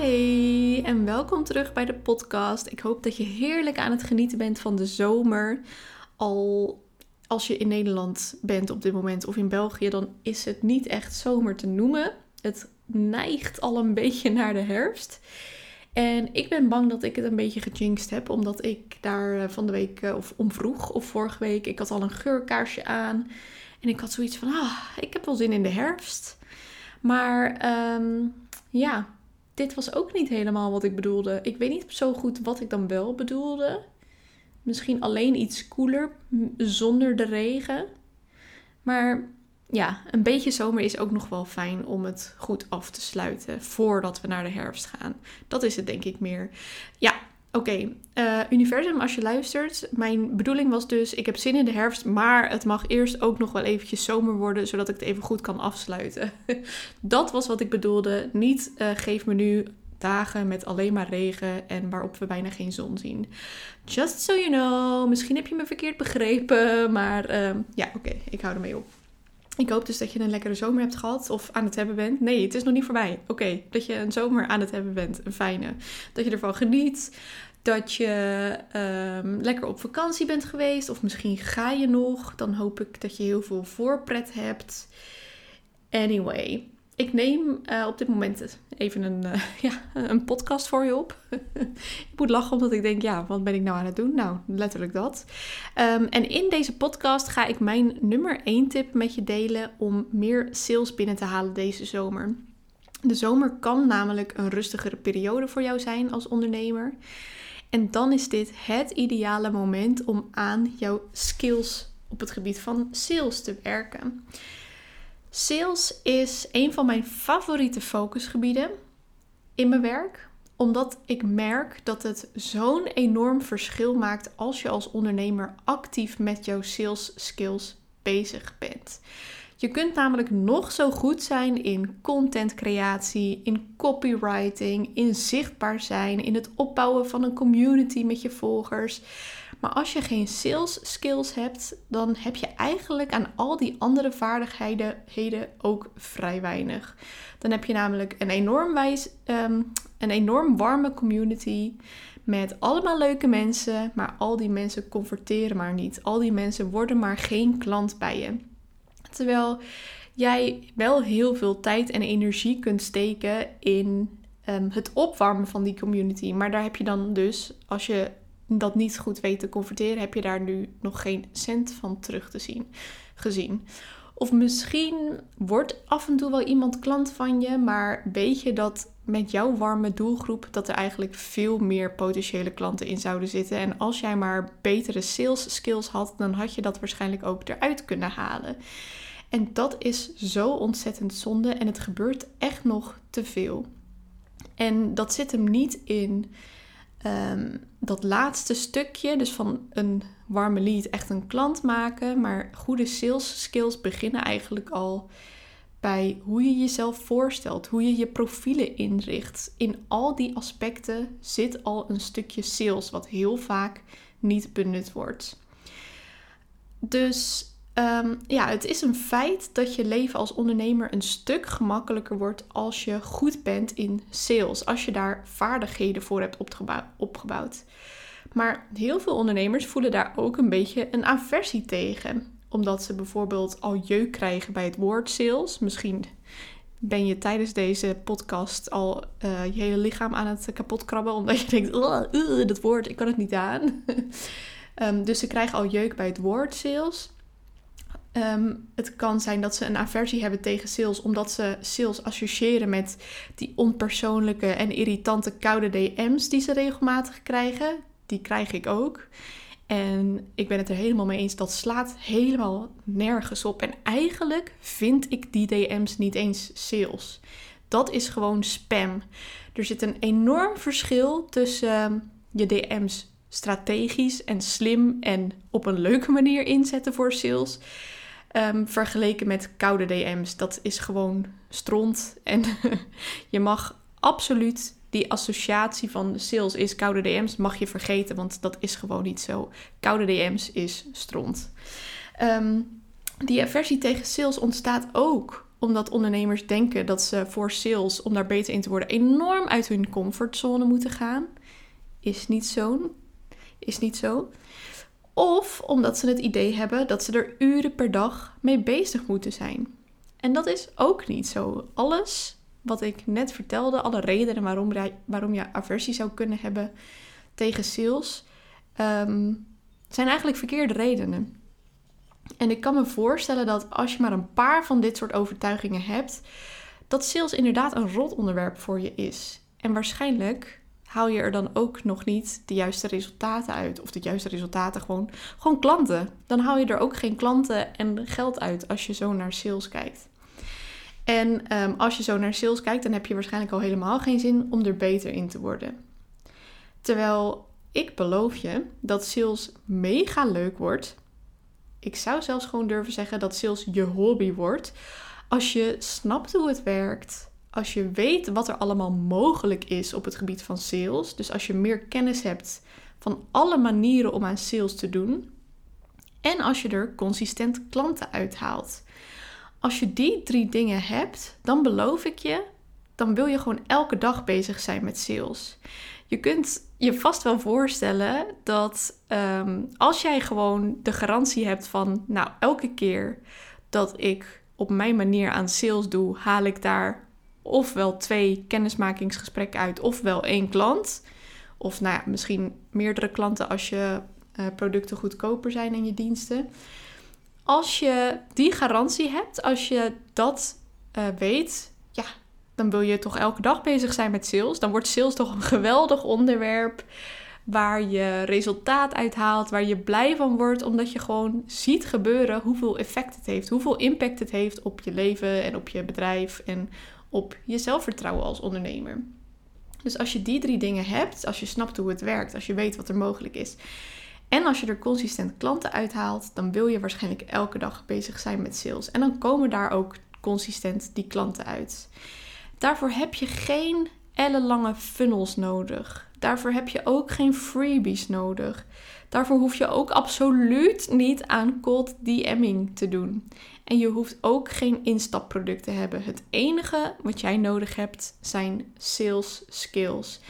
Hey en welkom terug bij de podcast. Ik hoop dat je heerlijk aan het genieten bent van de zomer. Al als je in Nederland bent op dit moment of in België, dan is het niet echt zomer te noemen. Het neigt al een beetje naar de herfst. En ik ben bang dat ik het een beetje gejinxed heb, omdat ik daar eh, van de week eh, of om vroeg of vorige week, ik had al een geurkaarsje aan. En ik had zoiets van, ah, ik heb wel zin in de herfst. Maar ehm, ja, dit was ook niet helemaal wat ik bedoelde. Ik weet niet zo goed wat ik dan wel bedoelde. Misschien alleen iets koeler zonder de regen. Maar ja, een beetje zomer is ook nog wel fijn om het goed af te sluiten voordat we naar de herfst gaan. Dat is het denk ik meer. Ja, oké. Eh, universum, als je luistert. Mijn bedoeling was dus, ik heb zin in de herfst, maar het mag eerst ook nog wel eventjes zomer worden, zodat ik het even goed kan afsluiten. Dat was wat ik bedoelde. Niet uh, geef me nu dagen met alleen maar regen en waarop we bijna geen zon zien. Just so you know. Misschien heb je me verkeerd begrepen, maar uh, ja, oké, ik hou ermee op. Ik hoop dus dat je een lekkere zomer hebt gehad of aan het hebben bent. Nee, het is nog niet voorbij. Oké, dat je een zomer aan het hebben bent. Een fijne. Dat je ervan geniet. Dat je um, lekker op vakantie bent geweest. Of misschien ga je nog. Dan hoop ik dat je heel veel voorpret hebt. Anyway, ik neem uh, op dit moment even een, uh, ja, een podcast voor je op. ik moet lachen omdat ik denk, ja, wat ben ik nou aan het doen? Nou, letterlijk dat. Um, en in deze podcast ga ik mijn nummer 1 tip met je delen om meer sales binnen te halen deze zomer. De zomer kan namelijk een rustigere periode voor jou zijn als ondernemer. En dan is dit het ideale moment om aan jouw skills op het gebied van sales te werken. Sales is een van mijn favoriete focusgebieden in mijn werk, omdat ik merk dat het zo'n enorm verschil maakt als je als ondernemer actief met jouw sales skills bezig bent. Je kunt namelijk nog zo goed zijn in contentcreatie, in copywriting, in zichtbaar zijn, in het opbouwen van een community met je volgers. Maar als je geen sales skills hebt, dan heb je eigenlijk aan al die andere vaardigheden ook vrij weinig. Dan heb je namelijk een enorm, wijs, um, een enorm warme community met allemaal leuke mensen, maar al die mensen converteren maar niet. Al die mensen worden maar geen klant bij je. Terwijl jij wel heel veel tijd en energie kunt steken in um, het opwarmen van die community. Maar daar heb je dan dus, als je dat niet goed weet te converteren, heb je daar nu nog geen cent van terug te zien, gezien. Of misschien wordt af en toe wel iemand klant van je, maar weet je dat met jouw warme doelgroep dat er eigenlijk veel meer potentiële klanten in zouden zitten. En als jij maar betere sales skills had, dan had je dat waarschijnlijk ook eruit kunnen halen. En dat is zo ontzettend zonde en het gebeurt echt nog te veel. En dat zit hem niet in um, dat laatste stukje, dus van een warme lead echt een klant maken. Maar goede sales skills beginnen eigenlijk al bij hoe je jezelf voorstelt, hoe je je profielen inricht. In al die aspecten zit al een stukje sales, wat heel vaak niet benut wordt. Dus Um, ja, het is een feit dat je leven als ondernemer een stuk gemakkelijker wordt als je goed bent in sales. Als je daar vaardigheden voor hebt opgebouwd. Maar heel veel ondernemers voelen daar ook een beetje een aversie tegen. Omdat ze bijvoorbeeld al jeuk krijgen bij het woord sales. Misschien ben je tijdens deze podcast al uh, je hele lichaam aan het kapotkrabben. Omdat je denkt, dat woord, ik kan het niet aan. um, dus ze krijgen al jeuk bij het woord sales. Um, het kan zijn dat ze een aversie hebben tegen sales, omdat ze sales associëren met die onpersoonlijke en irritante koude DM's die ze regelmatig krijgen. Die krijg ik ook. En ik ben het er helemaal mee eens, dat slaat helemaal nergens op. En eigenlijk vind ik die DM's niet eens sales. Dat is gewoon spam. Er zit een enorm verschil tussen je DM's strategisch en slim en op een leuke manier inzetten voor sales. Um, vergeleken met koude DM's. Dat is gewoon stront. En je mag absoluut die associatie van sales is koude DM's, mag je vergeten, want dat is gewoon niet zo. Koude DM's is stront. Um, die aversie tegen sales ontstaat ook omdat ondernemers denken dat ze voor sales, om daar beter in te worden, enorm uit hun comfortzone moeten gaan. Is niet zo. Is niet zo. Of omdat ze het idee hebben dat ze er uren per dag mee bezig moeten zijn. En dat is ook niet zo. Alles wat ik net vertelde, alle redenen waarom, waarom je aversie zou kunnen hebben tegen sales, um, zijn eigenlijk verkeerde redenen. En ik kan me voorstellen dat als je maar een paar van dit soort overtuigingen hebt, dat sales inderdaad een rot onderwerp voor je is. En waarschijnlijk haal je er dan ook nog niet de juiste resultaten uit. Of de juiste resultaten gewoon, gewoon klanten. Dan haal je er ook geen klanten en geld uit als je zo naar sales kijkt. En ehm, als je zo naar sales kijkt, dan heb je waarschijnlijk al helemaal geen zin om er beter in te worden. Terwijl ik beloof je dat sales mega leuk wordt ik zou zelfs gewoon durven zeggen dat sales je hobby wordt. Als je snapt hoe het werkt, als je weet wat er allemaal mogelijk is op het gebied van sales, dus als je meer kennis hebt van alle manieren om aan sales te doen, en als je er consistent klanten uithaalt. Als je die drie dingen hebt, dan beloof ik je, dan wil je gewoon elke dag bezig zijn met sales. Je kunt je vast wel voorstellen dat ehm, als jij gewoon de garantie hebt van, nou, elke keer dat ik op mijn manier aan sales doe, haal ik daar ofwel twee kennismakingsgesprekken uit, ofwel één klant. Of nou ja, misschien meerdere klanten als je uh, producten goedkoper zijn en je diensten. Als je die garantie hebt, als je dat uh, weet, ja, dan wil je toch elke dag bezig zijn met sales. Dan wordt sales toch een geweldig onderwerp waar je resultaat uithaalt, waar je blij van wordt, omdat je gewoon ziet gebeuren hoeveel effect het heeft, hoeveel impact het heeft op je leven en op je bedrijf en op je zelfvertrouwen als ondernemer. Dus als je die drie dingen hebt, als je snapt hoe het werkt, als je weet wat er mogelijk is en als je er consistent klanten uithaalt, dan wil je waarschijnlijk elke dag bezig zijn met sales. En dan komen daar ook consistent die klanten uit. Daarvoor heb je geen ellenlange funnels nodig. Daarvoor heb je ook geen freebies nodig. Daarvoor hoef je ook absoluut niet aan cold DMing te doen. En je hoeft ook geen instapproduct te hebben. Het enige wat jij nodig hebt zijn sales skills.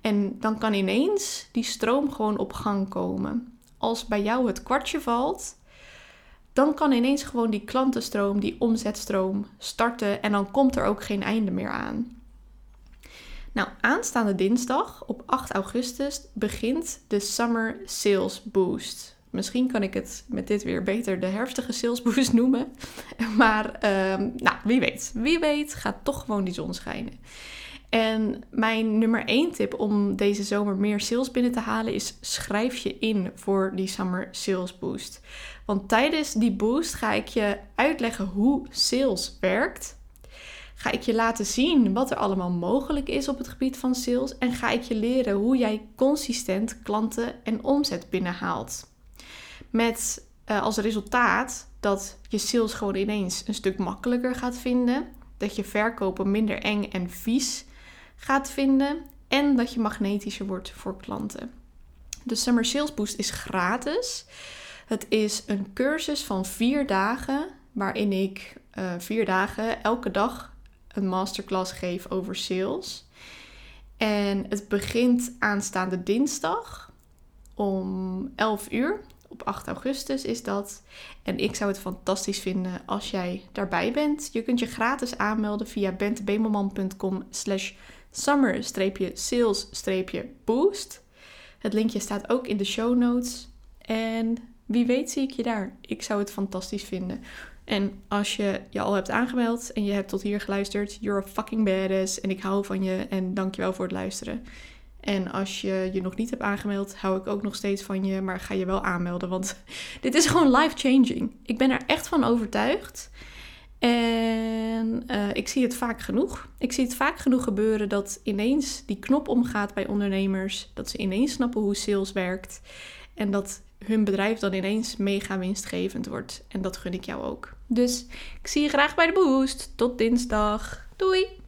En dan kan ineens die stroom gewoon op gang komen. Als bij jou het kwartje valt, dan kan ineens gewoon die klantenstroom, die omzetstroom starten en dan komt er ook geen einde meer aan. Nou, aanstaande dinsdag op 8 augustus begint de Summer Sales Boost. Misschien kan ik het met dit weer beter de herfstige sales boost noemen. Maar um, nou, wie weet. Wie weet gaat toch gewoon die zon schijnen. En mijn nummer 1 tip om deze zomer meer sales binnen te halen is schrijf je in voor die Summer Sales Boost. Want tijdens die boost ga ik je uitleggen hoe sales werkt. Ga ik je laten zien wat er allemaal mogelijk is op het gebied van sales en ga ik je leren hoe jij consistent klanten en omzet binnenhaalt. Met uh, als resultaat dat je sales gewoon ineens een stuk makkelijker gaat vinden, dat je verkopen minder eng en vies gaat vinden en dat je magnetischer wordt voor klanten. De Summer Sales Boost is gratis. Het is een cursus van vier dagen waarin ik uh, vier dagen elke dag een masterclass geef over sales. En het begint aanstaande dinsdag om 11 uur. Op 8 augustus is dat. En ik zou het fantastisch vinden als jij daarbij bent. Je kunt je gratis aanmelden via bentebemelman.com slash summer-sales-boost. Het linkje staat ook in de show notes. En wie weet zie ik je daar. Ik zou het fantastisch vinden. En als je je al hebt aangemeld en je hebt tot hier geluisterd, you're a fucking badass. En ik hou van je en dankjewel voor het luisteren. En als je je nog niet hebt aangemeld, hou ik ook nog steeds van je, maar ga je wel aanmelden, want dit is gewoon life-changing. Ik ben er echt van overtuigd. En uh, ik zie het vaak genoeg. Ik zie het vaak genoeg gebeuren dat ineens die knop omgaat bij ondernemers. Dat ze ineens snappen hoe sales werkt. En dat hun bedrijf dan ineens mega winstgevend wordt. En dat gun ik jou ook. Dus ik zie je graag bij de boost. Tot dinsdag. Doei!